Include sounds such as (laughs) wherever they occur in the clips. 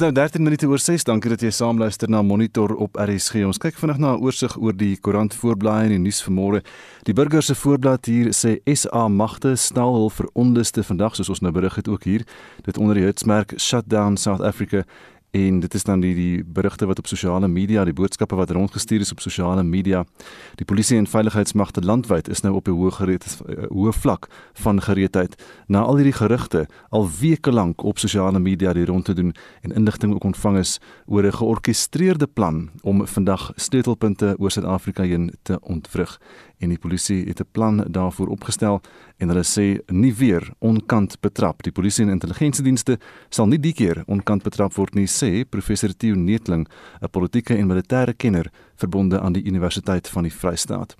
Dis nou 13 minute oor 6. Dankie dat jy saamluister na Monitor op RSG. Ons kyk vinnig na 'n oorsig oor die koerant voorblaai en die nuus vanmôre. Die burger se voorblad hier sê SA magte stel hul veronderste vandag soos ons nou berig het ook hier. Dit onder die hitsmerk Shutdown South Africa en dit is dan die die berigte wat op sosiale media, die boodskappe wat rondgestuur is op sosiale media. Die polisie en veiligheidsmagte landwyd is nou op 'n hoë gereed eh, hoë vlak van gereedheid na al hierdie gerugte al weke lank op sosiale media die rond te doen en inligting ook ontvang is oor 'n georkestreerde plan om vandag sleutelpunte oor Suid-Afrika heen te ontwrig en die polisie het 'n plan daarvoor opgestel en hulle sê nie weer onkant betrap. Die polisie en intelligensiedienste sal nie die keer onkant betrap word nie, sê professor Theo Netling, 'n politieke en militêre kenner verbonde aan die Universiteit van die Vrystaat.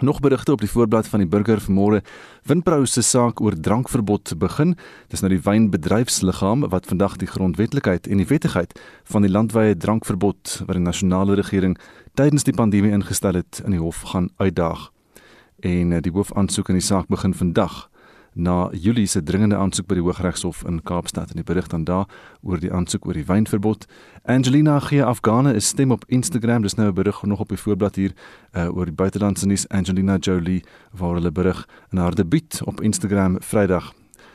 Nog berigte op die voorblad van die burger vanmôre. Winpro se saak oor drankverbod begin. Dis nou die wynbedryfsliggaam wat vandag die grondwetlikheid en die wettigheid van die landwyse drankverbod wat die nasionale regering tydens die pandemie ingestel het in die hof gaan uitdaag. En eh, die hoofaansoek in die saak begin vandag na Julie se dringende aansoek by die Hooggeregshof in Kaapstad en die berig dan daar oor die aansoek oor die wynverbod. Angelina gee Afghane 'n stem op Instagram. Dis nou 'n berig nog op die voorblad hier uh, oor die buitelandse nuus Angelina Jolie waar hulle berig in haar debuut op Instagram Vrydag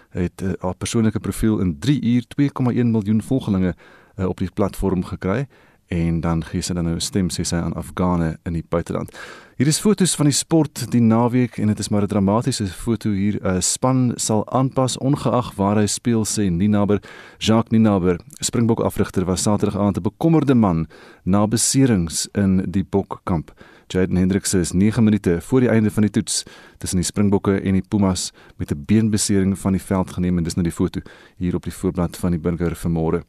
het uh, haar persoonlike profiel in 3 uur 2,1 miljoen volgelinge uh, op die platform gekry en dan gee sy dan nou 'n stem sê sy aan Afghane in die buiteland. Hier is foto's van die sport die naweek en dit is maar 'n dramatiese foto hier. 'n Span sal aanpas ongeag waar hy speel sê Ninaber. Jacques Ninaber, Springbok afrigter was Saterdag aand 'n bekommerde man na beserings in die Bokkamp. Jaden Hendricks is 9 minute voor die einde van die toets tussen die Springbokke en die Pumas met 'n beenbesering van die veld geneem en dis nou die foto hier op die voorblad van die Burger vanmôre.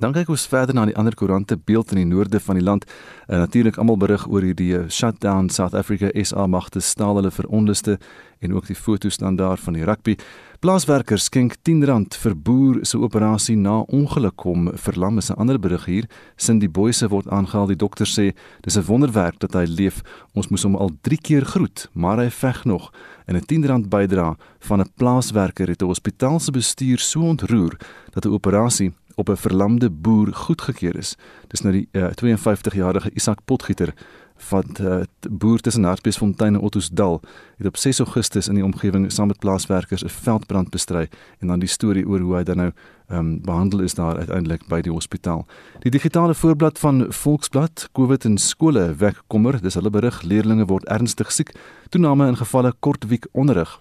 Dan kyk ons verder na die ander koerante beeld in die noorde van die land. En natuurlik almal berig oor hierdie eh, shutdown South Africa SA magte staal hulle veronderste en ook die foto's dan daar van die rugby. Plaaswerkers skenk R10 vir boer se operasie na ongeluk kom verlam is 'n ander berig hier. Sin die boeise word aangehaal. Die dokter sê dis 'n wonderwerk dat hy leef. Ons moes hom al 3 keer groet, maar hy veg nog. En 'n R10 bydra van 'n plaaswerker het 'n hospitaal se bestuur so ontroer dat 'n operasie op 'n verlamde boer goedgekeur is. Dis nou die uh, eh, 52-jarige Isak Potgieter van uh, boer tussen Hartbeesfontein en Ottosdal het op 6 Augustus in die omgewing saam met plaaswerkers 'n veldbrand bestry en dan die storie oor hoe hy dan nou um, behandel is daar uiteindelik by die hospitaal. Die digitale voorblad van Volksblad, COVID in skole wek kommer, dis hulle berig leerdlinge word ernstig siek, toename in gevalle kortweek onderrig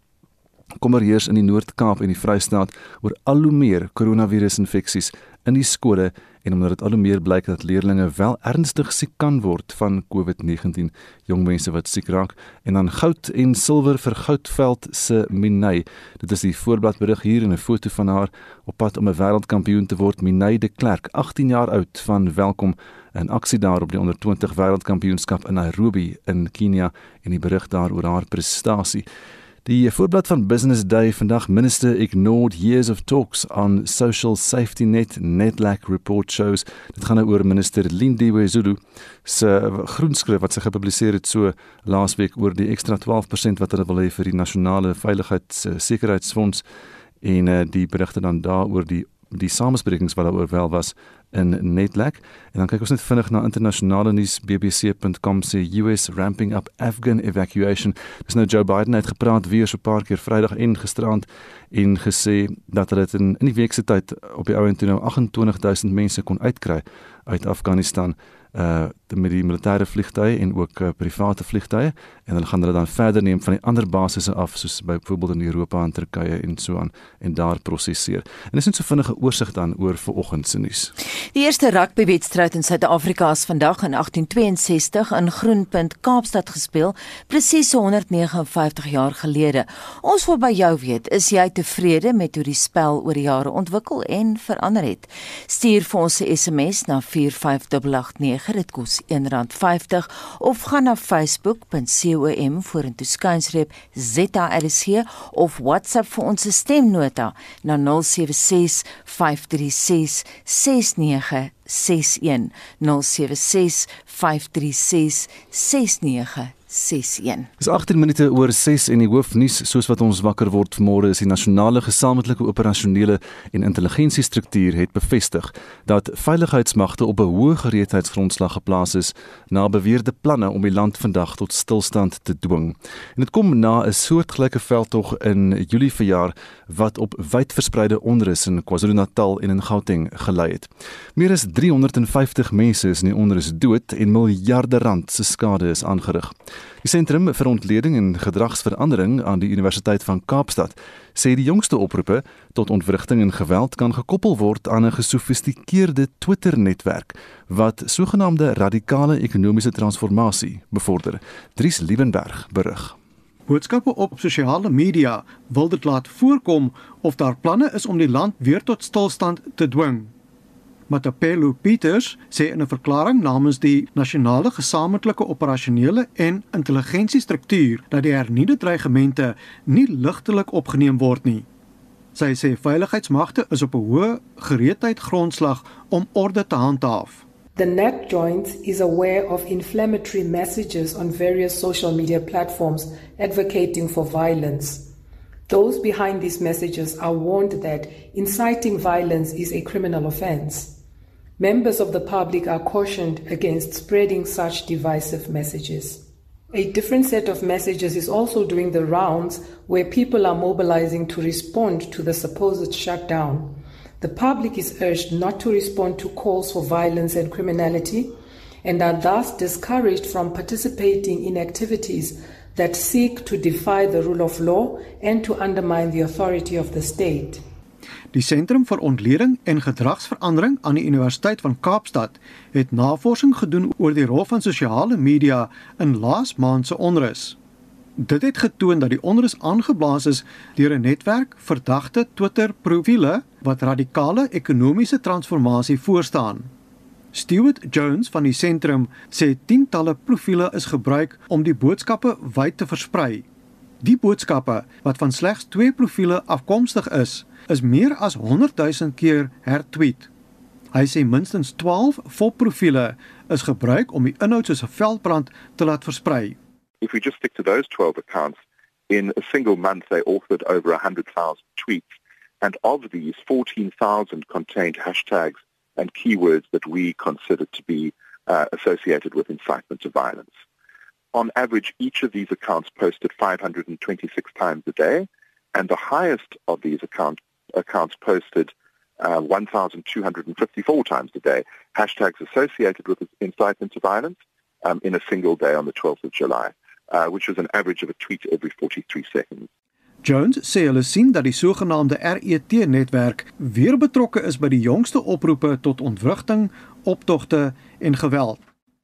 kommer heers in die Noord-Kaap en die Vrystaat oor al hoe meer koronavirusinfeksies in die skole en omdat dit al hoe meer blyk dat leerders wel ernstig siek kan word van COVID-19, jong mense wat siek raak en dan goud en silwer vir Goudveld se Minay. Dit is die voorbladberig hier in 'n foto van haar op pad om 'n wêreldkampioen te word, Minay de Klerk, 18 jaar oud, van welkom in aksie daar op die onder 20 wêreldkampioenskap in Nairobi in Kenia en die berig daar oor haar prestasie. Die voorblad van Business Day vandag minister ignored years of talks on social safety net netlack report shows. Dit gaan nou oor minister Lindiwe Zulu se groenskrif wat sy gepubliseer het so laasweek oor die ekstra 12% wat hulle wil hê vir die nasionale veiligheids sekuriteitsfonds en uh, die berigte dan daaroor die die samesprekings wat daaroor wel was in Netlek. En dan kyk ons net vinnig na internasionale nuus. Bbc.com sê US ramping up Afghan evacuation. Dis nou Joe Biden het gepraat weer so 'n paar keer Vrydag en gisterand en gesê dat hulle dit in in die week se tyd op die ou en toe nou 28000 mense kon uitkry uit Afghanistan uh met die militêre vliegtye en ook uh, private vliegtye en hulle gaan hulle dan verder neem van die ander basisse af soos byvoorbeeld in Europa en Turkye en so aan en daar prosesseer. En dis net so vinnige oorsig dan oor vanoggend se nuus. Die eerste rugbywedstryd in Suid-Afrika is vandag in 1862 in Groenpunt Kaapstad gespeel, presies 159 jaar gelede. Ons wil by jou weet, is jy tevrede met hoe die spel oor die jare ontwikkel en verander het? Stuur vir ons 'n SMS na 45889 dit kos R1.50 of gaan na facebook.com vorentoe skuinsreep ZRC of WhatsApp vir ons stemnota na 076 536 6961 076 536 6961 61. Dis 18 minute oor 6 en die hoofnuus soos wat ons wakker word vanmôre is die nasionale gesamentlike operasionele en intelligensiestruktuur het bevestig dat veiligheidsmagte op 'n hoë gereedheidsgrondslag geplaas is na beweerde planne om die land vandag tot stilstand te dwing. En dit kom na 'n soortgelyke veldtog in Julie verjaar wat op wyd verspreide onrus in KwaZulu-Natal en in Gauteng gelei het. Meer as 350 mense is in die onrus dood en miljarde rand se skade is aangerig. Die Sentrum vir Ontleding en Gedragsverandering aan die Universiteit van Kaapstad sê die jongste oproepe tot ontwrigting en geweld kan gekoppel word aan 'n gesofistikeerde Twitter-netwerk wat sogenaamde radikale ekonomiese transformasie bevorder. Dries Liebenberg berig. Boodskappe op sosiale media wil dit laat voorkom of daar planne is om die land weer tot stilstand te dwing. Matapelo Peters sê in 'n verklaring namens die nasionale gesamentlike operasionele en intelligensiestruktuur dat die hernieude dreigemente nie ligtelik opgeneem word nie. Sy sê veiligheidsmagte is op 'n hoë gereedheid grondslag om orde te handhaaf. The net joint is aware of inflammatory messages on various social media platforms advocating for violence. Those behind these messages are warned that inciting violence is a criminal offense. Members of the public are cautioned against spreading such divisive messages. A different set of messages is also doing the rounds where people are mobilizing to respond to the supposed shutdown. The public is urged not to respond to calls for violence and criminality and are thus discouraged from participating in activities that seek to defy the rule of law and to undermine the authority of the state. Die Sentrum vir Ontleding en Gedragsverandering aan die Universiteit van Kaapstad het navorsing gedoen oor die rol van sosiale media in laas maand se onrus. Dit het getoon dat die onrus aangeblaas is deur 'n netwerk verdagte Twitter-profiele wat radikale ekonomiese transformasie voorstaan. Stewart Jones van die sentrum sê tientalle profiele is gebruik om die boodskappe wyd te versprei. Die boodskappe wat van slegs 2 profiele afkomstig is, is meer as 100 000 keer hertweet. Hy sê minstens 12 volprofiele is gebruik om die inhoud soos 'n veldbrand te laat versprei. If we just stick to those 12 accounts, in a single month they authored over 100,000 tweets and of these 14,000 contained hashtags and keywords that we consider to be uh, associated with incitement to violence. On average, each of these accounts posted 526 times a day, and the highest of these accounts accounts posted uh, 1,254 times a day, hashtags associated with incitement to violence um, in a single day on the 12th of July, uh, which was an average of a tweet every 43 seconds. Jones sê hulle sien dat die sogenaamde RET-netwerk weer betrokke is by die jongste oproepe tot ontwrigting, optogte en geweld.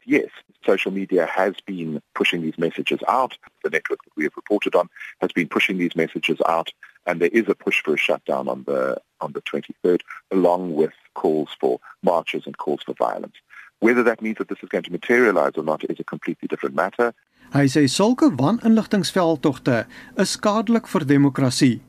Yes, social media has been pushing these messages out. The network that we have reported on has been pushing these messages out and there is a push for a shutdown on the on the 23rd, along with calls for marches and calls for violence. Whether that means that this is going to materialize or not is a completely different matter. Hy sê sulke waninligtingsveldtogte is skadelik vir demokrasie.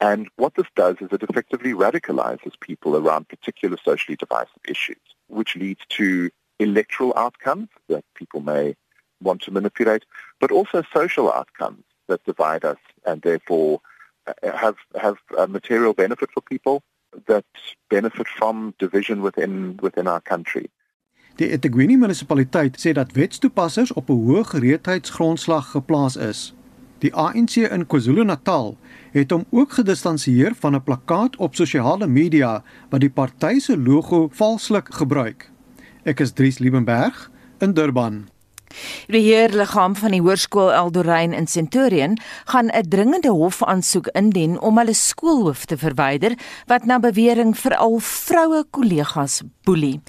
And what this does is it effectively radicalizes people around particular socially divisive issues, which leads to electoral outcomes that people may want to manipulate, but also social outcomes that divide us and therefore have have a material benefit for people that benefit from division within within our country. Die eThekwini munisipaliteit sê dat wetstoepassers op 'n hoë gereedheidsgrondslag geplaas is. Die ANC in KwaZulu-Natal het hom ook gedistansieer van 'n plakkaat op sosiale media wat die party se logo valslik gebruik. Ek is Dries Liebenberg in Durban. Die beheerliggaam van die hoërskool Eldorein in Centurion gaan 'n dringende hofaansoek indien om hulle skoolhoof te verwyder wat na bewering veral vroue kollegas boelie.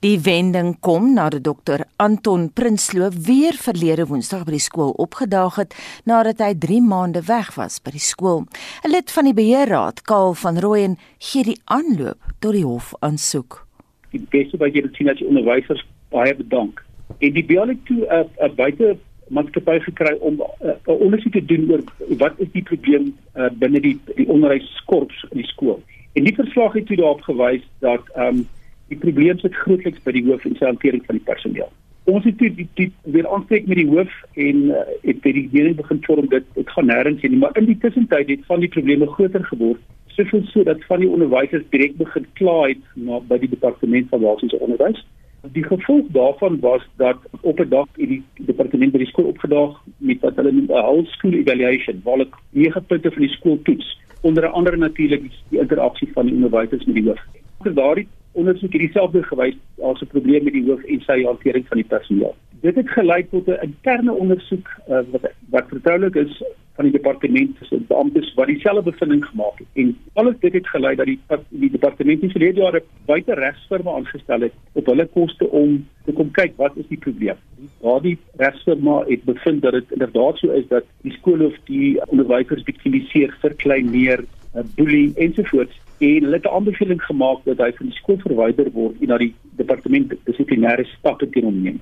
Die wending kom nadat dokter Anton Prinsloo weer verlede Woensdag by die skool opgedaag het nadat hy 3 maande weg was by die skool. 'n Lid van die beheerraad, Kaal van Rooyen, gee die aanloop tot die hofaansoek. Die beste wat jy dit sien as onderwysers baie bedank en die BL het toe 'n uh, uh, buite maatskappy gekry om 'n uh, uh, ondersoek te doen oor wat is die probleem uh, binne die die onderwyskorps in die skool. En die verslag het toe daarop gewys dat ehm um, die probleem sit grootliks by die hoof en sy hantering van die personeel. Ons het die, die, die weer aanspreek met die hoof en uh, het by die leiding begin vorm dit dit gaan nêrens nie, maar in die tussentyd het van die probleme groter geword. Soveel so van die onderwysers direk begin kla het na by die departement van basiese onderwys. Die gevolg daarvan was dat op 'n dag het die departement by die skool opgedaag met wat hulle noem 'n whole school evaluation, waar hulle nege punte van die skool toets, onder andere natuurlik die interaksie van die onderwysers met die hoof. Vir daardie ondersoek het dieselfde gewys as 'n probleem met die hoof en sy hantering van die personeel. Dit het gelei tot 'n interne ondersoek uh, wat wat vertroulik is van die departement se beamptes wat dieselfde bevinding gemaak het. En alles dit het gelei dat die die departement in verlede jare buite regsfirma aangestel het op hulle koste om te kom kyk wat is die probleem. Daardie regsfirma het bevind dat dit inderdaad so is dat die skoolhoof die onderwysers viktimiseer, verklein, neer, uh, boelie ensovoorts en hulle het 'n aanbeveling gemaak dat hy van die skool verwyder word en na die departement dissiplinêre stappe teen hom neem.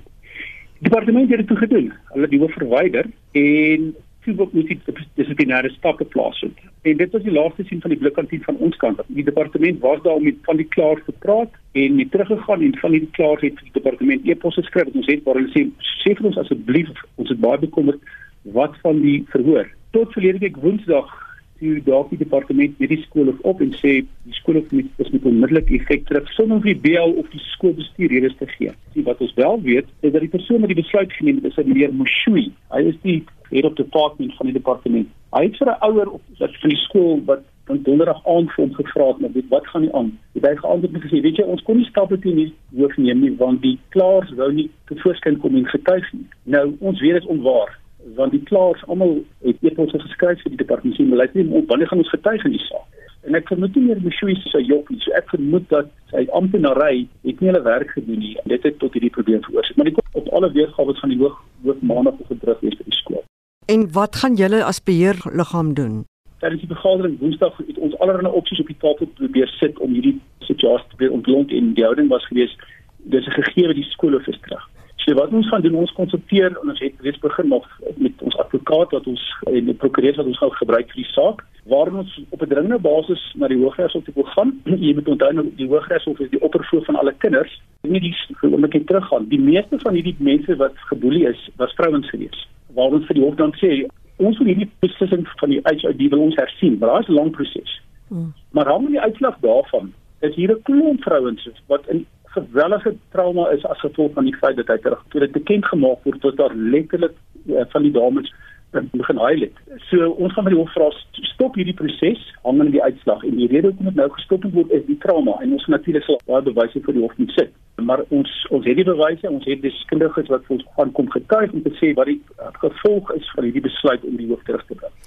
Die departement het dit gedoen. Hulle het die hoof verwyder en toe word moet die dissiplinêre stappe plaasvind. En dit was die laaste sien van die blikkantien van ons kant. Die departement was daar om met van die klaar te praat en het teruggegaan en van die klaar het die departement e-pos geskryf wat ons het waar hulle sê sê vir ons asseblief ons is baie bekommerd wat van die verhoor. Tot verlede week Woensdag toe dalk die departement met die skool op en sê die skool moet is met onmiddellik effek terug sonder vir BL of die skoolbestuur redes te gee. Sien wat ons wel weet is dat die persoon wat die besluit geneem het is 'n meneer Mushui. Hy is die head of department van die departement. Hy het vir 'n ouer op wat van die skool wat dan donderdag aand vir hom gevra het met wat gaan nie aan. Het hy geantwoord met gesê, weet jy, ons kon nie stappe teen die hoof neem nie want die klaars wou nie te voorskyn kom en getuig nie. Nou ons weet dit is onwaar want die klaars almal het e-posse geskryf vir die departement sien beleid. Nie op wanneer gaan ons getuig in die saak? En ek vermoed nie meer Mishui se sy joppie so ek vermoed dat sy amptenary het nie hulle werk gedoen nie. Dit het tot hierdie probleem veroorsaak. Maar die op alle weergawe van die hoog hoog maandag gedruk is by die skool. En wat gaan julle as beheerliggaam doen? Tydens die vergadering Woensdag het ons allerlei opsies op die tafel probeer sit om hierdie situasie te probeer ontlont en die houding was gewees dis 'n gegee die skool of is terug So wat ons gaan doen, ons konsulteer en ons het reeds begin nog met ons advokaat wat ons en die prokureur wat ons gaan gebruik vir die saak, waar ons op 'n dringende basis na die Hooggeregshof toe gaan. (clears throat) Jy moet onthou nou die Hooggeregshof is die oppervlak van alle kinders. Nie die oomblik net teruggaan. Die meeste van hierdie mense wat geboelie is, was vrouens gewees. Waar ons vir die hof dan sê ons wil hierdie beslissing van die HID wil ons hersien, maar daar is 'n lang proses. Hmm. Maar hom die uitslag daarvan is hier 'n klomp vrouens wat in gewellige trauma is as gevolg van die feit dat hy terug toe dit bekend gemaak word dat daar letterlik uh, van die dames begin huil het. So ons gaan by die hof vra stop hierdie proses hangende die uitslag en die rede hoekom dit nou gestop word is die trauma en ons natuurlik sal baie bewyse vir die hof moet sit. Maar ons ons het die bewyse, ons het deskundiges wat vir ons gaan kom getuig om te sê wat die uh, gevolg is van hierdie besluit om die hoof terug te bring.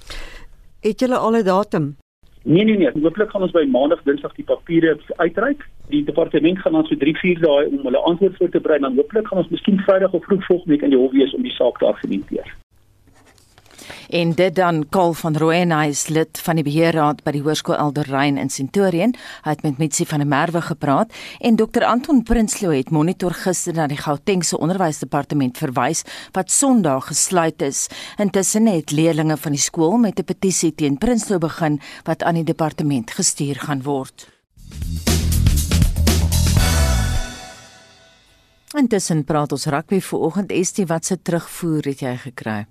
Het julle al 'n datum? Nee nee nee, hooplik gaan ons by maandag dinsdag die papiere uitreik. Die departement gaan dan so 3-4 dae om hulle antwoord voor te berei en dan hooplik gaan ons miskien Vrydag of vroeg volgende week in die hof wees om die saak te argumenteer. En dit dan Kol van Rooyen, hy is lid van die beheerraad by die Hoërskool Elderrein in Centurion. Hy het met Mitsi van der Merwe gepraat en Dr Anton Prinsloo het monitor gister na die Gautengse onderwysdepartement verwys wat Sondag gesluit is. Intussen het leerdlinge van die skool met 'n petisie teen Prinsloo begin wat aan die departement gestuur gaan word. Intussen praat ons rugby vir oggend Estie wat se terugvoer het jy gekry?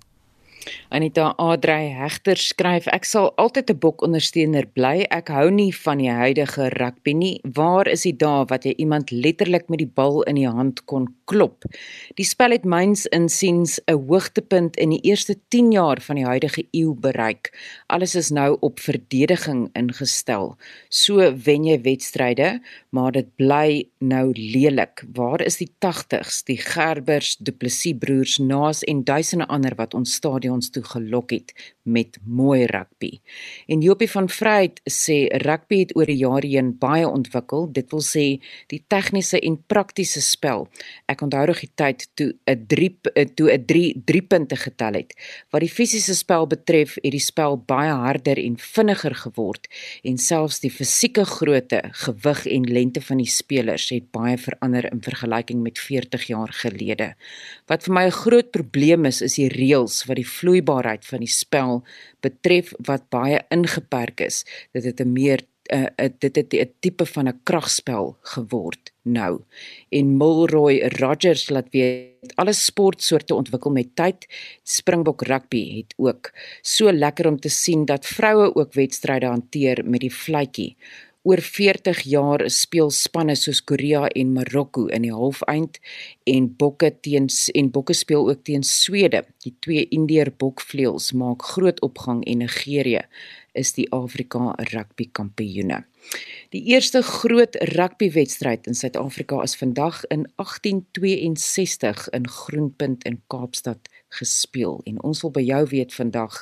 Anita Adrey Hegter skryf ek sal altyd 'n bok ondersteuner bly. Ek hou nie van die huidige rugby nie. Waar is die dae wat jy iemand letterlik met die bal in die hand kon klop? Die spel het myns insiens 'n hoogtepunt in die eerste 10 jaar van die huidige eeu bereik. Alles is nou op verdediging ingestel. So wen jy wedstryde, maar dit bly nou lelik. Waar is die 80s, die Gerbers, Du Plessis broers, Naas en duisende ander wat ons stadion ons toe gelok het met mooi rugby. En Jopie van Vryheid sê rugby het oor die jare heen baie ontwikkel, dit wil sê die tegniese en praktiese spel. Ek onthou reg die tyd toe 'n 3 toe 'n 3 3 punte getel het. Wat die fisiese spel betref, het die spel baie harder en vinniger geword en selfs die fisieke grootte, gewig en lengte van die spelers het baie verander in vergelyking met 40 jaar gelede. Wat vir my 'n groot probleem is, is die reëls wat die vloeibaarheid van die spel betref wat baie ingeperk is. Dit het 'n meer uh, dit het 'n tipe van 'n kragspel geword. nou. En Milroy Rogers laat weet alle sportsoorte ontwikkel met tyd. Springbok rugby het ook so lekker om te sien dat vroue ook wedstryde hanteer met die vletjie oor 40 jaar speel spanne soos Korea en Marokko in die halfeind en bokke teens en bokke speel ook teen Swede. Die twee Indeer bokvleuels maak groot opgang en Nigerië is die Afrika rugby kampioene. Die eerste groot rugbywedstryd in Suid-Afrika is vandag in 1862 in Groenpunt in Kaapstad gespeel. En ons wil by jou weet vandag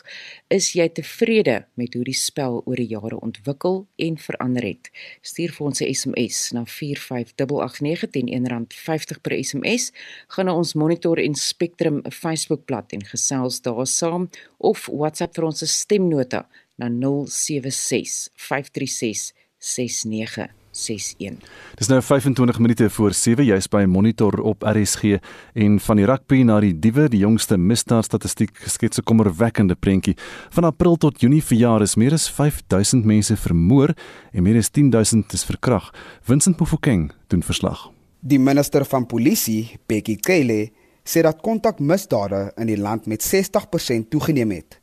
is jy tevrede met hoe die spel oor die jare ontwikkel en verander het? Stuur vir ons 'n SMS na 45889 teen R1.50 per SMS gaan na ons monitor en spectrum Facebookblad en gesels daar saam of WhatsApp vir ons stemnota na 076 536 6961. Dis nou 25 minute voor 7 jy's by Monitor op RSG en van die rugby na die diewe, die jongste misdaadstatistiek skets 'n kommerwekkende prentjie. Van April tot Junie verjaar is meer as 5000 mense vermoor en meer as 10000 is verkrag. Vincent Mofokeng doen verslag. Die minister van polisie, Bekkie Cele, sê dat kontakmisdade in die land met 60% toegeneem het.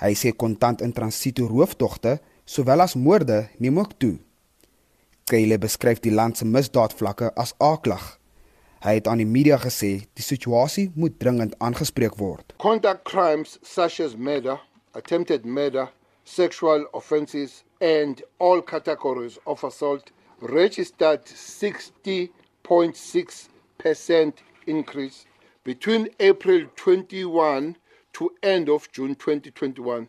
Hy sê kontant in transito rooftogte sowel as moorde neem ook toe. Kyle beskryf die land se misdaadvlakke as aaklag. Hy het aan die media gesê die situasie moet dringend aangespreek word. Contact crimes such as murder, attempted murder, sexual offences and all categories of assault registered 60.6% increase between April 21 to end of June 2021.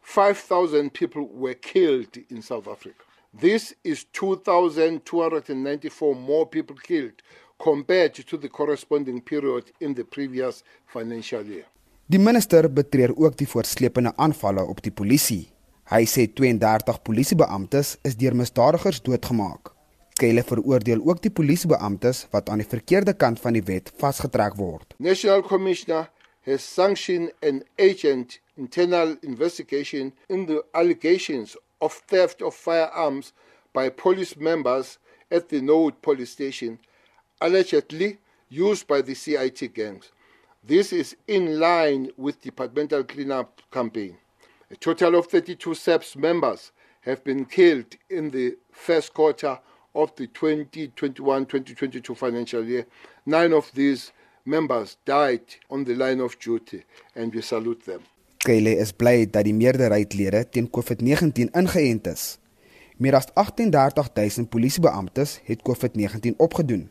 5,000 people were killed in South Africa. This is 2,294 more people killed compared to the corresponding period in the previous financial year. Die minister betreur ook die voortsleepende aanvalle op die polisie. Hy sê 32 polisiebeamptes is deur misdadigers doodgemaak. Kyle veroordeel ook die polisiebeamptes wat aan die verkeerde kant van die wet vasgetrek word. National Commissioner has sanctioned an agent internal investigation in the allegations of theft of firearms by police members at the Node police station, allegedly used by the CIT gangs. This is in line with departmental cleanup campaign. A total of 32 SEPS members have been killed in the first quarter of the 2021-2022 financial year. Nine of these members died on the line of duty and we salute them. Kyle is bly dat die meerderheidlede teen COVID-19 ingeënt is. Meer as 38000 polisiebeamptes het COVID-19 opgedoen,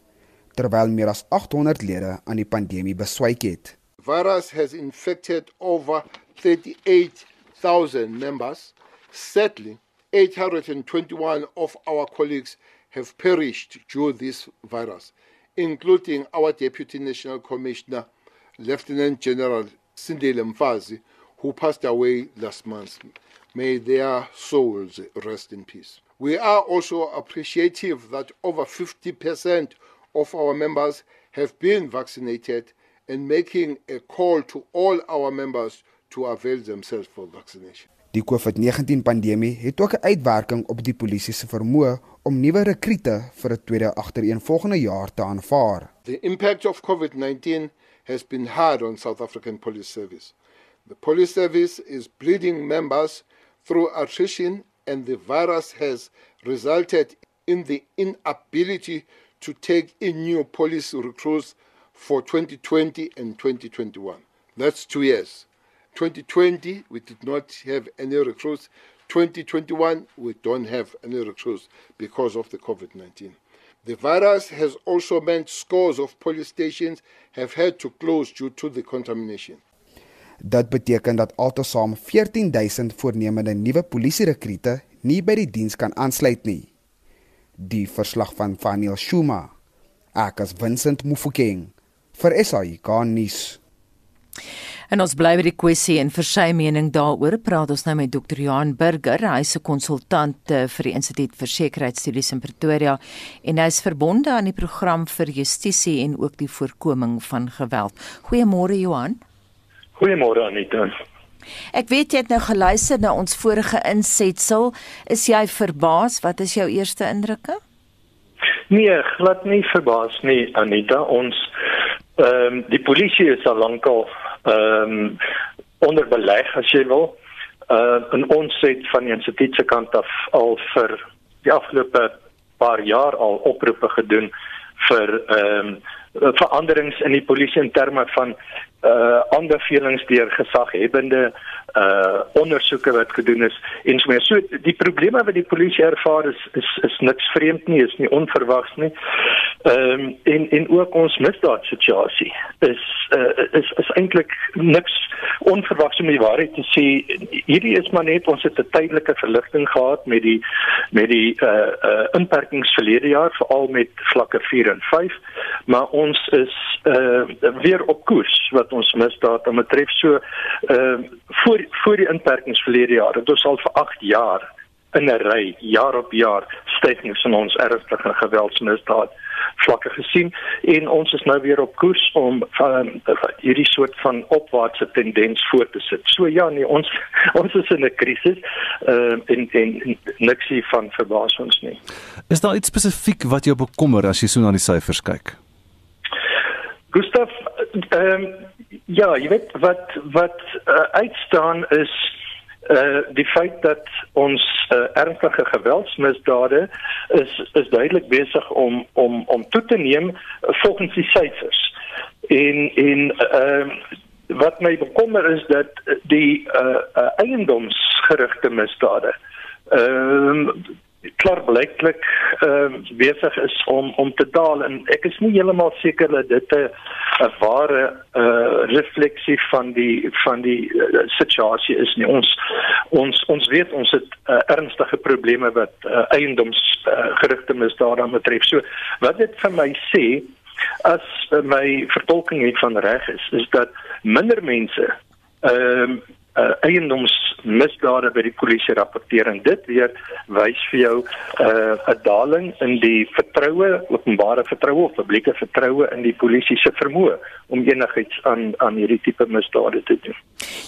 terwyl meer as 800 lede aan die pandemie beswyk het. Virus has infected over 38000 members. Sadly, 821 of our colleagues have perished due this virus, including our Deputy National Commissioner, Lieutenant General Sindile Mfazi, who passed away last month. May their souls rest in peace. We are also appreciative that over 50% of our members have been vaccinated and making a call to all our members to avail themselves for vaccination. Die COVID-19 pandemie het ook 'n uitwerking op die polisie se vermoë om nuwe rekrute vir 'n tweede agtereenvolgende jaar te aanvaar. The impact of COVID-19 has been hard on South African Police Service. The police service is bleeding members through attrition, and the virus has resulted in the inability to take in new police recruits for 2020 and 2021. That's two years. 2020, we did not have any recruits. 2021, we don't have any recruits because of the COVID 19. The virus has also meant scores of police stations have had to close due to the contamination. Dit beteken dat altesaam 14000 voornemende nuwe polisierekrute nie by die diens kan aansluit nie. Die verslag van Vaniel Shuma. Ek as Vincent Mufokeng vir SAI nuus. En ons bly by die kwessie en vir sy mening daaroor praat ons nou met Dr. Johan Burger, hy's 'n konsultant eh, vir die Instituut vir Sekuriteitsstudies in Pretoria en hy's verbonde aan die program vir justisie en ook die voorkoming van geweld. Goeiemôre Johan. Goeiemôre Anita. Ek weet jy het nou geluister na ons vorige insetsel. Is jy verbaas? Wat is jou eerste indrukke? Nee, glad nie verbaas nie Anita. Ons ehm um, die polisie is al lankal ehm um, onder beleg as jy wil. Uh en ons het van die instituut se kant af al vir die afgelope paar jaar al oproepe gedoen vir ehm um, veranderings in die polisie in terme van uh aanbevelings deur gesaghebende uh ondersoeke wat gedoen is en so meer. So die probleme wat die polisie ervaar is is is niks vreemd nie, is nie onverwags nie. Ehm um, en en ook ons misdaad situasie is uh is is eintlik niks onverwags om die waarheid te sê. Hierdie is maar net ons het 'n tydelike verligting gehad met die met die uh uh inperkings verlede jaar veral met vlakke 4 en 5, maar ons is uh weer op koers wat ons misdaad betref so ehm uh, voor voor die inperkings verlede jaar het ons al vir 8 jaar in 'n ry jaar op jaar stygings in ons ernstige geweldsmisdaad vlakke gesien en ons is nou weer op koers om van hierdie soort van opwaartse tendens voort te sit. So ja, nee, ons (laughs) ons is in 'n krisis uh, en en niks van verbaas ons nie. Is daar iets spesifiek wat jou bekommer as jy so na die syfers kyk? Gustav, ehm um, Ja, jy weet wat wat uh, uitstaan is uh die feit dat ons uh, ernstige geweldsmisdade is is duidelik besig om om om toe te neem volgens die syfers. En en ehm uh, wat my bekommer is dat die uh, uh eiendomsgerigte misdade ehm uh, klaarblyklik ehm uh, besig is om om te daal. En ek is nie heeltemal seker dat dit 'n 'n ware eh uh, refleksie van die van die uh, situasie is nie. Ons ons ons weet ons het uh, ernstige probleme wat uh, eiendoms uh, gerigte misdade betref so wat dit vir my sê as uh, my vertolking het van reg is is dat minder mense ehm uh, uh, eiendomsmisdade by die polisie rapporteer en dit weer wys vir jou 'n uh, daling in die vertroue, openbare vertroue of publieke vertroue in die polisie se vermoë om enigiets aan aan hierdie tipe misdade te doen.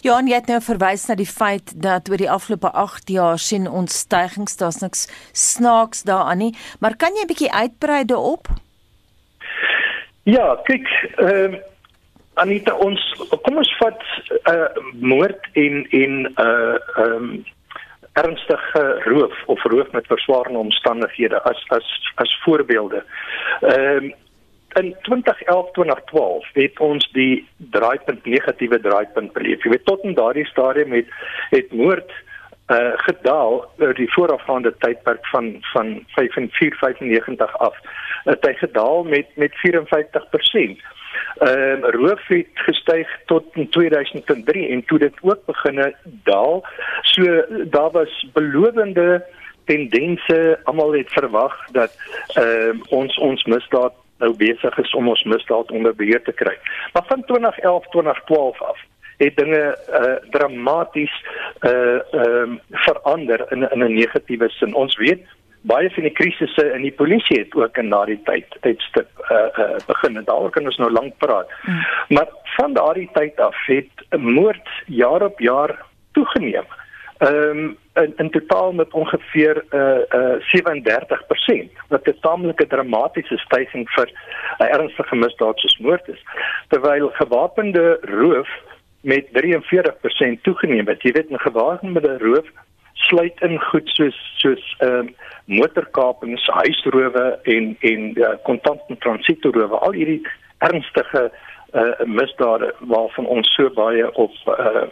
Ja, en jy het nou verwys na die feit dat oor die afgelope 8 jaar sien ons stygings, daar's niks snaaks daaraan nie, maar kan jy 'n bietjie uitbrei daarop? Ja, kyk, ehm uh, Anita ons kom ons vat uh, moord en en uh, ehm um, ernstige roof of roof met verswaarende omstandighede as as as voorbeelde. Ehm um, in 2011-2012 het ons die draaipunt negatiewe draaipunt beleef. Jy weet tot in daardie stadium het het moord uh gedaal oor die voorafgaande tydperk van van 5495 af. Het hy gedaal met met 54% ehm uh, roof het gestyg tot in 2003 en toe dit ook begine daal. So daar was belowende tendense. Almal het verwag dat ehm uh, ons ons misdaad nou besig is om ons misdaad onder beheer te kry. Maar van 2011 2012 af het dinge uh, dramaties uh um, verander in in 'n negatiewe sin. Ons weet baie van die krisisse in die polisie het ook in daardie tyd tydstip uh, uh begin en daaroor kan ons nou lank praat. Mm. Maar van daardie tyd af het moord jaar op jaar toegeneem. Ehm um, in, in totaal met ongeveer uh uh 37% wat 'n taamlike dramatiese stygings vir 'n uh, ernstige misdaad soos moord is. Terwyl gewapende roof met 43% toegeneem het. Jy weet 'n gewapende roof sluit in goed soos soos ehm uh, motorkapings, huisrowe en en kontant uh, en transitrowe. Al hierdie ernstige uh, misdade waarvan ons so baie op uh,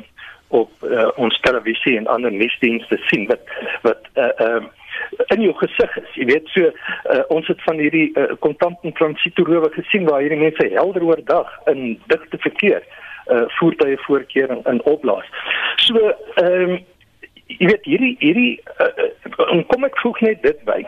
op uh, ons televisie en ander nuusdienste sien wat wat uh, uh, in jou gesig is. Jy weet so uh, ons het van hierdie kontant uh, en transitrowe gesien waar hierdie mense helder oordag in digte verkeer uh voertuie voorkeer en in opblaas. So ehm um, jy weet hierdie hierdie uh, kom ek voeg net dit by.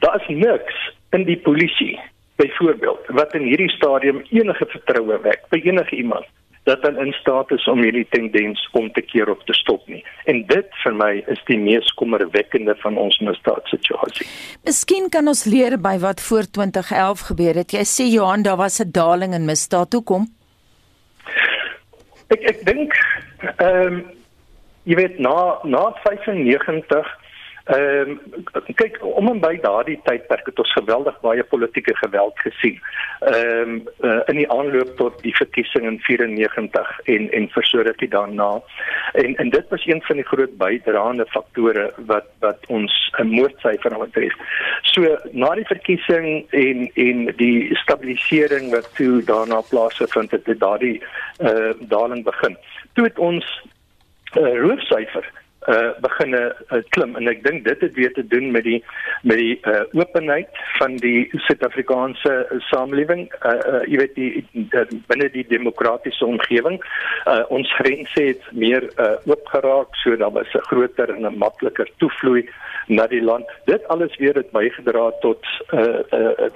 Daar is niks in die polisie byvoorbeeld wat in hierdie stadium enige vertroue wek by enige iemand dat dan in staat is om hierdie tendens om te keer of te stop nie. En dit vir my is die mees kommerwekkende van ons misdaadsituasie. Miskien kan ons leer by wat voor 2011 gebeur het. Jy sê Johan, daar was 'n daling in misdaad. Hoekom? Ek ek dink ehm um, jy weet na na 95 Ehm um, kyk om en by daardie tydperk het ons geweldig baie politieke geweld gesien. Ehm um, uh, in die aanloop tot die verkiesing in 94 en en versoordig daarna. En en dit was een van die groot bydraende faktore wat wat ons 'n moordsyfer betref. So na die verkiesing en en die stabilisering wat toe daarna plaasgevind het, het daardie eh uh, daling begin. Toe het ons uh, roofsyfer uh begin uh, klim. En ek dink dit het weer te doen met die met die uh openheid van die Suid-Afrikaanse uh, samelewing. Uh, uh jy weet die, die binne die demokratiese omgewing uh ons grense het meer uh oopgeraak so daar was 'n groter en 'n makliker toevloei na die land. Dit alles weer het bygedra tot uh uh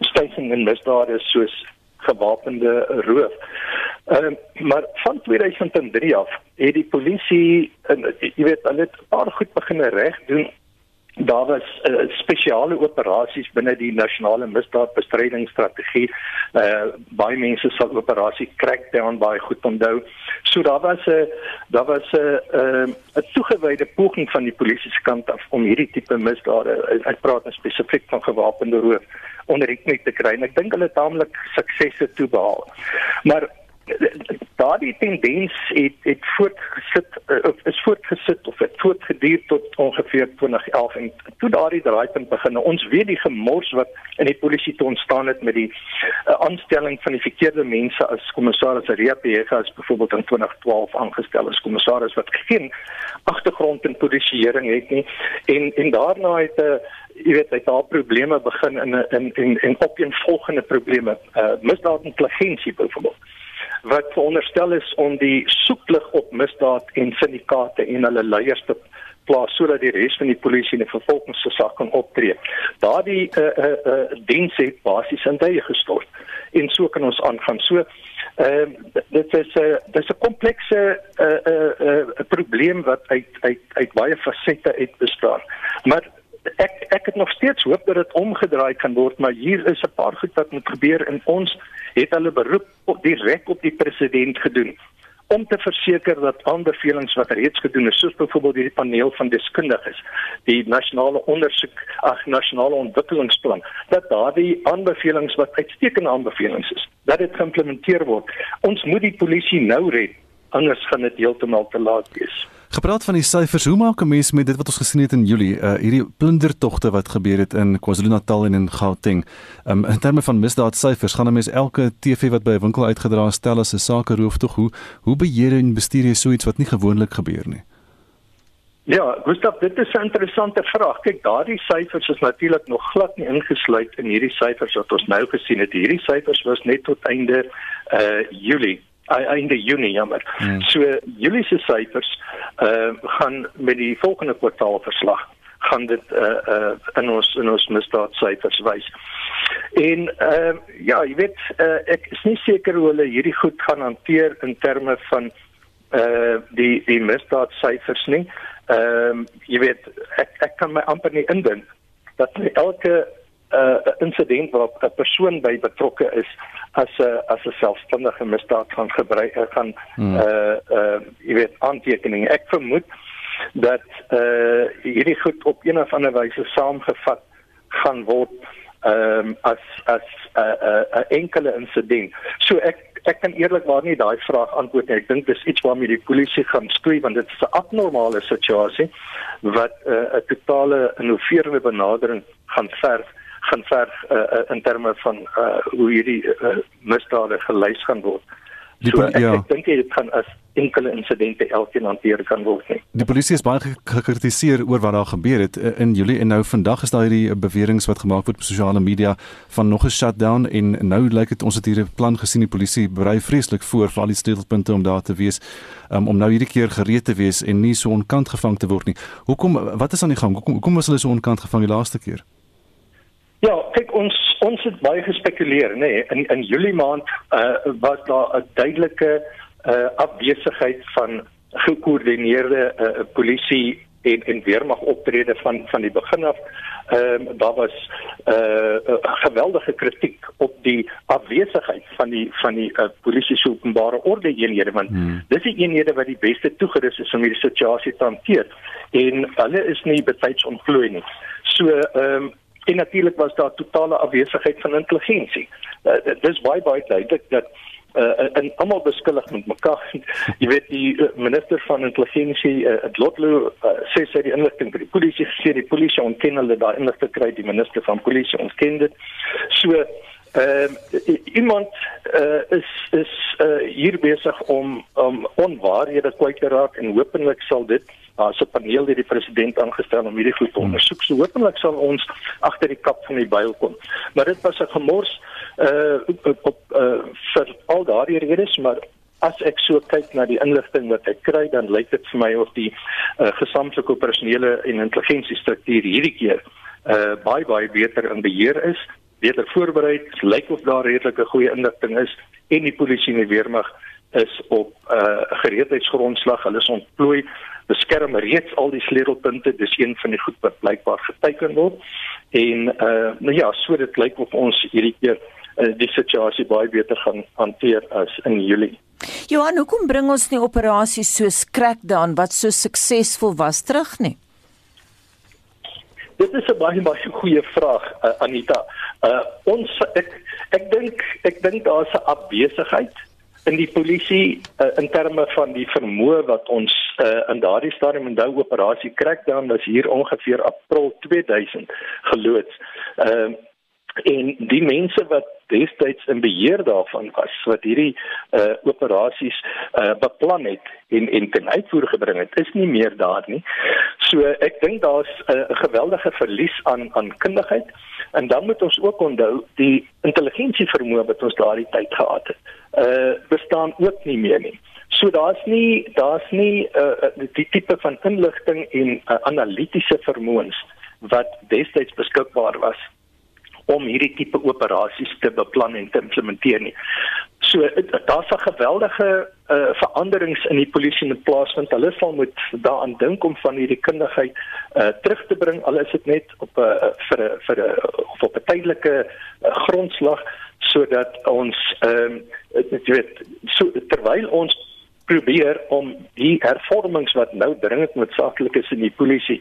stygings in misdade soos gewapende roof. Ehm uh, maar van 2003 af het die polisie en jy weet hulle het 'n paar goed begin reg doen. Daar was uh, spesiale operasies binne die nasionale misdaadbestrydingsstrategie. Uh baie mense sal operasie Crackdown baie goed onthou. So daar was 'n uh, daar was 'n uh, 'n uh, toegewyde poging van die polisie se kant af om hierdie tipe misdade, ek praat nou spesifiek van gewapende roof onder die knie te kry en ek dink hulle het taamlik suksese toe behaal. Maar daardie tendens het het voortgesit eh, of is voortgesit of het voortgeduur tot ongeveer 2011 en toe daardie draaipunt begin ons weet die gemors wat in die polisie te ontstaan het met die uh, aanstelling van die verkeerde mense as kommissaris Reapega as byvoorbeeld in 2012 aangestel as kommissaris wat geen agtergrond in polisieering het nie. En en daarna het 'n uh, jy weet het daar probleme begin in in en en op 'n volgende probleme uh, misdaad intelligensie byvoorbeeld wat veronderstel is om die soeklig op misdaad en syndikaate en hulle leiers te plaas sodat die res van die polisie en vervolgingsgesag kan optree. Daardie uh uh, uh diens het basies in tye gestort en so kan ons aangaan. So ehm uh, dit is 'n uh, dis 'n komplekse 'n uh, 'n uh, uh, probleem wat uit uit uit baie fasette uit bestaan. Maar ek ek het nog steeds hoop dat dit omgedraai kan word, maar hier is 'n paar goed wat moet gebeur en ons het hulle beroep op direk op die president gedoen om te verseker dat aanbevelings wat reeds gedoen is, soos byvoorbeeld die paneel van deskundiges, die nasionale ondersoek ag nasionale ontwikkelingsplan, dat daardie aanbevelings wat uitstekende aanbevelings is, dat dit geïmplementeer word. Ons moet die polisie nou red, anders gaan dit heeltemal te laat wees. Gepraat van die syfers, hoe maak 'n mens met dit wat ons gesien het in Julie, uh hierdie plundertogte wat gebeur het in KwaZulu-Natal en in Gauteng. Um in terme van misdaadsyfers, gaan 'n mens elke TV wat by 'n winkel uitgedra stel as 'n sake rooftog, hoe hoe beheer en bestuur jy so iets wat nie gewoonlik gebeur nie? Ja, Gustav, dit is 'n interessante vraag. Kyk, daardie syfers is natuurlik nog glad nie ingesluit in hierdie syfers wat ons nou gesien het. Hierdie syfers was net tot einde uh Julie einde Junie jammer. Hmm. So Julie se syfers uh gaan met die volgende kwartaal verslag gaan dit uh uh in ons in ons misdaad syfers wys. En uh ja, jy weet uh ek is nie seker hoe hulle hierdie goed gaan hanteer in terme van uh die die misdaad syfers nie. Ehm uh, jy weet ek ek kan my amper nie indink dat elke uh insident waar 'n persoon by betrokke is as 'n as 'n selfstandige misdaad gaan gebruik uh, gaan hmm. uh uh jy weet aantekening. Ek vermoed dat uh hierdie goed op een of ander wyse saamgevat gaan word ehm um, as as 'n uh, 'n uh, uh, enkele insident. So ek ek kan eerlikwaar nie daai vraag antwoord nie. Ek dink dis iets waarmee die polisie gaan skryf want dit is 'n abnormale situasie wat 'n uh, 'n totale innoverende benadering gaan verg gaan verg uh, uh, in terme van uh, hoe hierdie uh, misdade gelys gaan word. Die, so, ek, ja. ek dink dit kan as enkele insidente elkeen hanteer kan word. Nie. Die polisie is baie gekritiseer oor wat daar gebeur het in Julie en nou vandag is daar hierdie beweringe wat gemaak word op sosiale media van nog 'n shutdown en nou lyk dit ons het hier 'n plan gesien die polisie berei vreeslik voor vir al die sleutelpunte om daar te wees um, om nou hierdie keer gereed te wees en nie so onkant gevang te word nie. Hoekom wat is aan die gang? Hoekom hoekom was hulle so onkant gevang die laaste keer? Ja, kyk ons ons het baie gespekuleer, nê. Nee. In in Julie maand uh, was daar 'n duidelike uh, afwesigheid van gekoördineerde uh, polisie en en weermag optrede van van die begin af. Ehm um, daar was 'n uh, geweldige kritiek op die afwesigheid van die van die uh, polisie se openbare orde eenhede want hmm. dis die eenhede wat die beste toegerus is om hierdie situasie te hanteer en hulle is nie betyds ontplooi nie. So ehm um, en natuurlik was daar totale afwesigheid van intelligensie. Uh, dis baie baie duidelik dat uh, en almal beskuldig met mekaar. (laughs) Jy weet die uh, minister van intelligensie, uh, Lotlo, uh, sê sy die inligting by die polisie sê die polisie ontken hulle daai inligting kry die minister van polisie ontken dit. So ehm uh, iemand uh, is is uh, hier besig om om onwaarhede kwyt te raak en hopelik sal dit as 'n paneel deur die president aangestel om hierdie goed te ondersoek. So hopelik sal ons agter die kap van die byl kom. Maar dit was 'n gemors uh op, op uh vir al daardie redes maar as ek so kyk na die inligting wat ek kry dan lyk dit vir my of die uh gesamentlike operasionele en intelligensiestruktuur hierdie keer uh baie baie beter in beheer is beter voorberei lyk of daar redelike goeie inligting is en die polisie en die weermag is op 'n uh, gereedheidsgrondslag hulle is ontplooi beskerm reeds al die sleutelpunte dis een van die goed wat blykbaar geteken word en uh nou ja so dit lyk of ons hierdie keer uh, die situasie baie beter gaan hanteer as in Julie. Johan, hoekom bring ons nie operasies so Crackdown wat so suksesvol was terug nie? Dit is 'n baie baie goeie vraag uh, Anita. Uh ons ek ek dink ek dink daar's 'n afwesigheid in die polisie uh, in terme van die vermoë wat ons uh, in daardie stadium onthou operasie Crackdown was hier ongeveer April 2000 geloods. Ehm uh, en die mense wat destyds in beheer daarvan was wat hierdie uh operasies uh beplan het en en ten uitvoer gebring het is nie meer daar nie. So ek dink daar's 'n uh, geweldige verlies aan aan kundigheid en dan moet ons ook onthou die intelligensie vermoë wat ons daardie tyd gehad het. Uh bestaan ook nie meer nie. So daar's nie daar's nie uh die tipe van inligting en uh, analitiese vermoëns wat destyds beskikbaar was om hierdie tipe operasies te beplan en te implementeer nie. So daar's 'n geweldige uh, veranderings in die polisie plaas want hulle sal moet daaraan dink om van hierdie kundigheid uh, terug te bring al is dit net op 'n uh, vir 'n vir 'n of op 'n tydelike uh, grondslag sodat ons ehm um, jy weet so terwyl ons probeer om die hervormings wat nou dringend noodsaaklik is in die polisie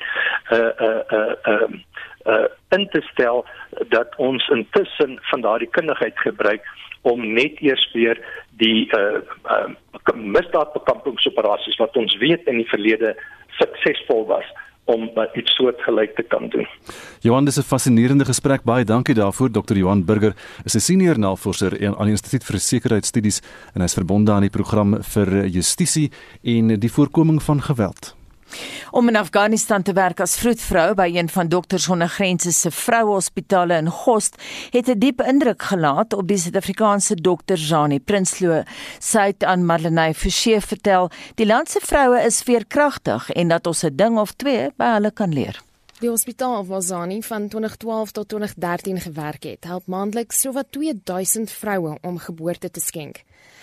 uh uh uh ehm uh, uh, in te stel dat ons intussen van daardie kundigheid gebruik om net eers weer die uh, uh, misdaadbekampingsoperaties wat ons weet in die verlede suksesvol was om uh, iets soortgelyk te kan doen. Johan, dis 'n fascinerende gesprek. Baie dankie daarvoor. Dr. Johan Burger is 'n senior navorser aan die Instituut vir Sekuriteitsstudies en hy is verbonde aan die program vir justisie en die voorkoming van geweld. Om in Afghanistan te werk as vroedvrou by een van Dokters Sonder Grense se vrouehospitale in Gost het 'n diep indruk gelaat op die Suid-Afrikaanse dokter Janie Prinsloo. Sy het aan Marlenae Forsie vertel, die land se vroue is veerkragtig en dat ons 'n ding of twee by hulle kan leer. Die hospitaal waar Zani van 2012 tot 2013 gewerk het, help maandeliks sowat 2000 vroue om geboorte te skenk.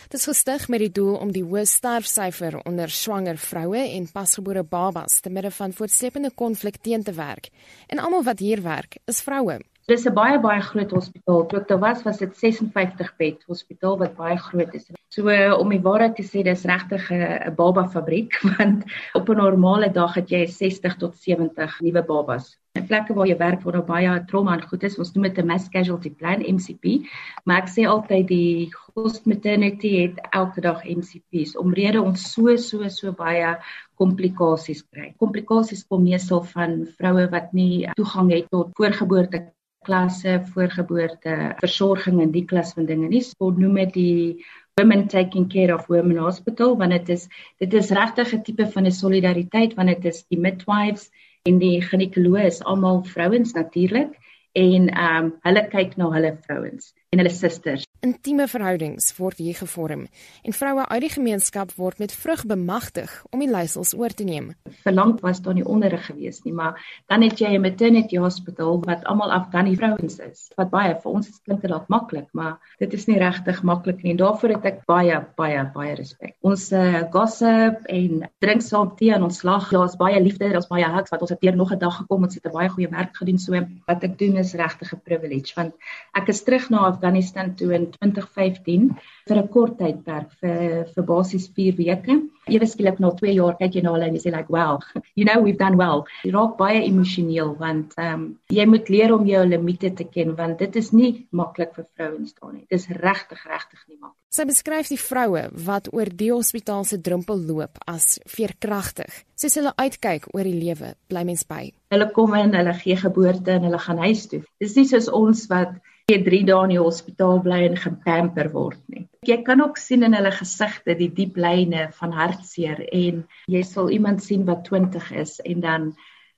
Dit is gestig met die doel om die hoë sterfsyfer onder swanger vroue en pasgebore babas te midde van voortsleepende konflik teen te werk. En almal wat hier werk, is vroue. Dis 'n baie baie groot hospitaal. Toe ek daar was, was dit 56 bed hospitaal wat baie groot is. So om die waarheid te sê, dis regtig 'n baba fabriek (laughs) want op 'n normale dag het jy 60 tot 70 nuwe babas. En plekke waar jy werk waar daar baie trauma en goed is, ons noem dit 'n mass casualty plan MCP. Maar ek sê altyd die host maternity het elke dag MCPs omrede ons so so so baie komplikasies kry. Komplikasies kom meestal van vroue wat nie toegang het tot voorgeboorte klasse, voorgeboorte versorging en die klas van dinge nie. Ons noem dit die women taking care of women hospital want dit is dit is regtig 'n tipe van 'n solidariteit want dit is die midwives en die ginekoloog is almal vrouens natuurlik en ehm um, hulle kyk na hulle vrouens en hulle susters. Intieme verhoudings word hier gevorm en vroue uit die gemeenskap word met vrug bemagtig om die leiersels oor te neem. Verlang was daar nie onderrig gewees nie, maar dan het jy 'n maternity hospital wat almal Afghani vrouens is. Wat baie vir ons klink dit dalk maklik, maar dit is nie regtig maklik nie. Daarvoor het ek baie baie baie respek. Ons uh, gossip en drink saam tee en ons lag. Daar's baie liefde, daar's baie hugs wat ons het deur nog 'n dag gekom. Ons het 'n baie goeie werk gedoen so. Wat ek doen is regtig 'n privilege want ek is terug na Afghanistan toe in 2015 vir 'n kort tydperk vir vir basies 4 weke. Ewe skielik na 2 jaar kyk jy na hulle en jy sê like wow, (laughs) you know we've done well. Jy raak baie emosioneel want ehm um, jy moet leer om jou limite te ken want dit is nie maklik vir vrouens daar nie. Dit is regtig regtig nie maklik. Sy beskryf die vroue wat oor die hospitaal se drempel loop as veerkragtig. Sê hulle uitkyk oor die lewe, bly mens by. Hulle kom in, hulle gee geboorte en hulle gaan huis toe. Dis nie soos ons wat jy 3 dae in die hospitaal bly en gepamper word nie. Jy kan ook sien in hulle gesigte die diep lyne van hartseer en jy sal iemand sien wat 20 is en dan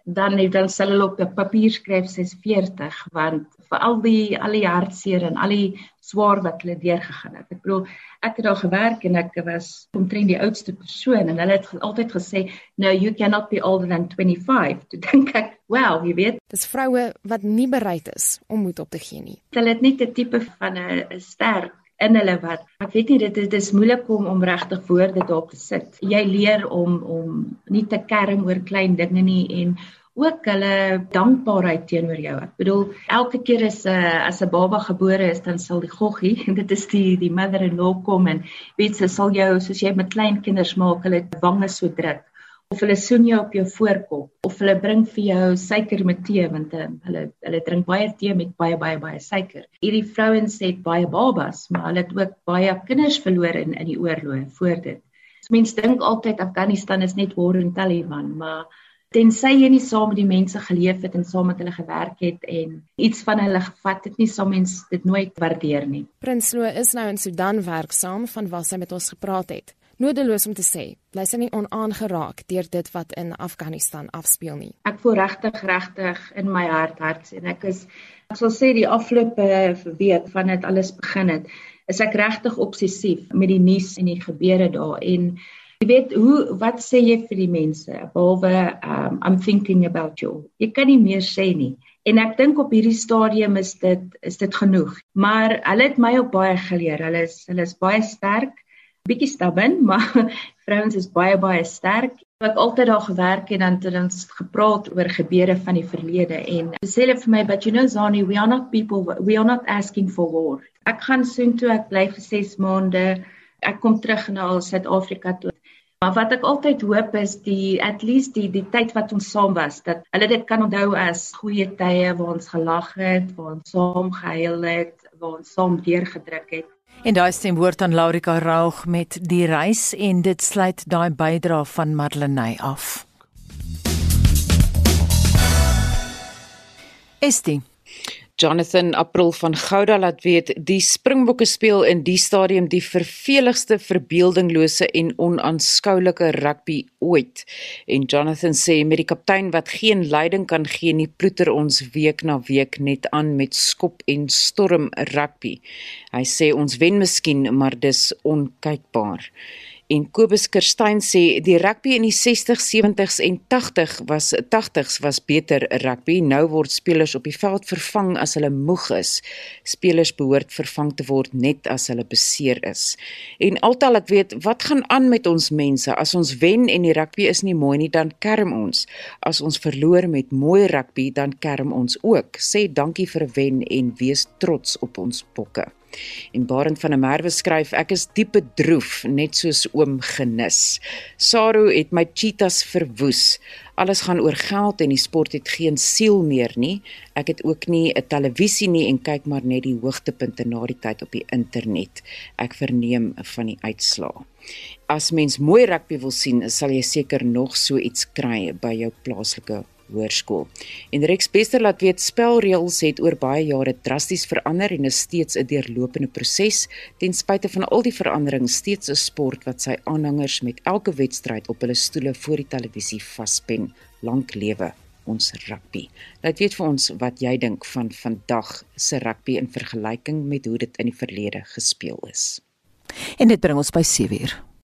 dan het dan sal hulle op 'n papier skryf sy's 40 want vir al die al die hartseer en al die swaar wat hulle deurgegaan het. Ek bedoel ek het daar gewerk en ek was omtrent die oudste persoon en hulle het altyd gesê no you cannot be older than 25. Toe dink ek, wow, jy weet, dis vroue wat nie bereid is om moed op te gee nie. Hulle het net 'n tipe van 'n ster in hulle wat ek weet nie dit dit is moeilik om om regtig woorde daarop te sit. Jy leer om om nie te kerm oor klein dinge nie en ook hulle dankbaarheid teenoor jou. Ek bedoel elke keer as 'n uh, as 'n baba gebore is, dan sal die goggie (laughs) dit is die die mother-in-law kom en weet sy sal jou soos jy met klein kinders maak, hulle wange so druk of hulle soen jou op jou voorkop of hulle bring vir jou suiker met tee want uh, hulle hulle drink baie tee met baie baie baie suiker. Hierdie vrouens het baie babas, maar hulle het ook baie kinders verloor in in die oorlog voor dit. So mense dink altyd Afghanistan is net war en Taliban, maar tensy jy nie saam met die mense geleef het en saam met hulle gewerk het en iets van hulle gevat het nie, sal mens dit nooit waardeer nie. Prinsloo is nou in Sudan werksaam van waar sy met ons gepraat het. Nodeloos om te sê, bly sy nie onaangeraak deur dit wat in Afghanistan afspeel nie. Ek voel regtig regtig in my hart hart en ek is ek sal sê die afgelope week van dit alles begin het, is ek regtig obsessief met die nuus en die gebeure daar en jy weet hoe wat sê jy vir die mense behalwe um, I'm thinking about you. Jy kan nie meer sê nie. En ek dink op hierdie stadium is dit is dit genoeg. Maar hulle het my ook baie geleer. Hulle is hulle is baie sterk bietjie stubborn, (laughs) maar vrouens is baie baie sterk. Ek altyd daar gewerk en dan het ons gepraat oor gebeure van die verlede en sê hulle vir my, "But you know Zani, we are not people we are not asking for war." Ek gaan soheen toe ek bly vir 6 maande. Ek kom terug na Suid-Afrika toe. Maar wat ek altyd hoop is die at least die die tyd wat ons saam was, dat hulle dit kan onthou as goeie tye waar ons gelag het, waar ons saam gehuil het, waar ons saam deurgedruk het. En daai stem woord aan Laurika Raug met die reis en dit sluit daai bydra van Marlenae af. Estie Jonathan April van Gouda laat weet die Springbokke speel in die stadium die verveligste verbeeldinglose en onaanskoulike rugby ooit. En Jonathan sê met die kaptein wat geen leiding kan gee nie, ploeter ons week na week net aan met skop en storm rugby. Hy sê ons wen miskien, maar dis onkykbaar. En Kobus Kerstyn sê die rugby in die 60s, 70s en 80 was 80s was beter rugby. Nou word spelers op die veld vervang as hulle moeg is. Spelers behoort vervang te word net as hulle beseer is. En altal ek weet, wat gaan aan met ons mense as ons wen en die rugby is nie mooi nie, dan kerm ons. As ons verloor met mooi rugby, dan kerm ons ook. Sê dankie vir wen en wees trots op ons bokke. En Barend van der Merwe skryf ek is diep bedroef net soos oom genis. Saru het my cheetahs verwoes. Alles gaan oor geld en die sport het geen siel meer nie. Ek het ook nie 'n televisie nie en kyk maar net die hoogtepunte na die tyd op die internet. Ek verneem van die uitslae. As mens mooi rugby wil sien, sal jy seker nog so iets kry by jou plaaslike hoërskool. En Rex Bester laat weet spelreëls het oor baie jare drasties verander en is steeds 'n deurlopende proses. Ten spyte van al die veranderings, steeds 'n sport wat sy aanhangers met elke wedstryd op hulle stoele voor die televisie vaspen. Lank lewe ons rugby. Laat weet vir ons wat jy dink van vandag se rugby in vergelyking met hoe dit in die verlede gespeel is. En dit bring ons by 7:00.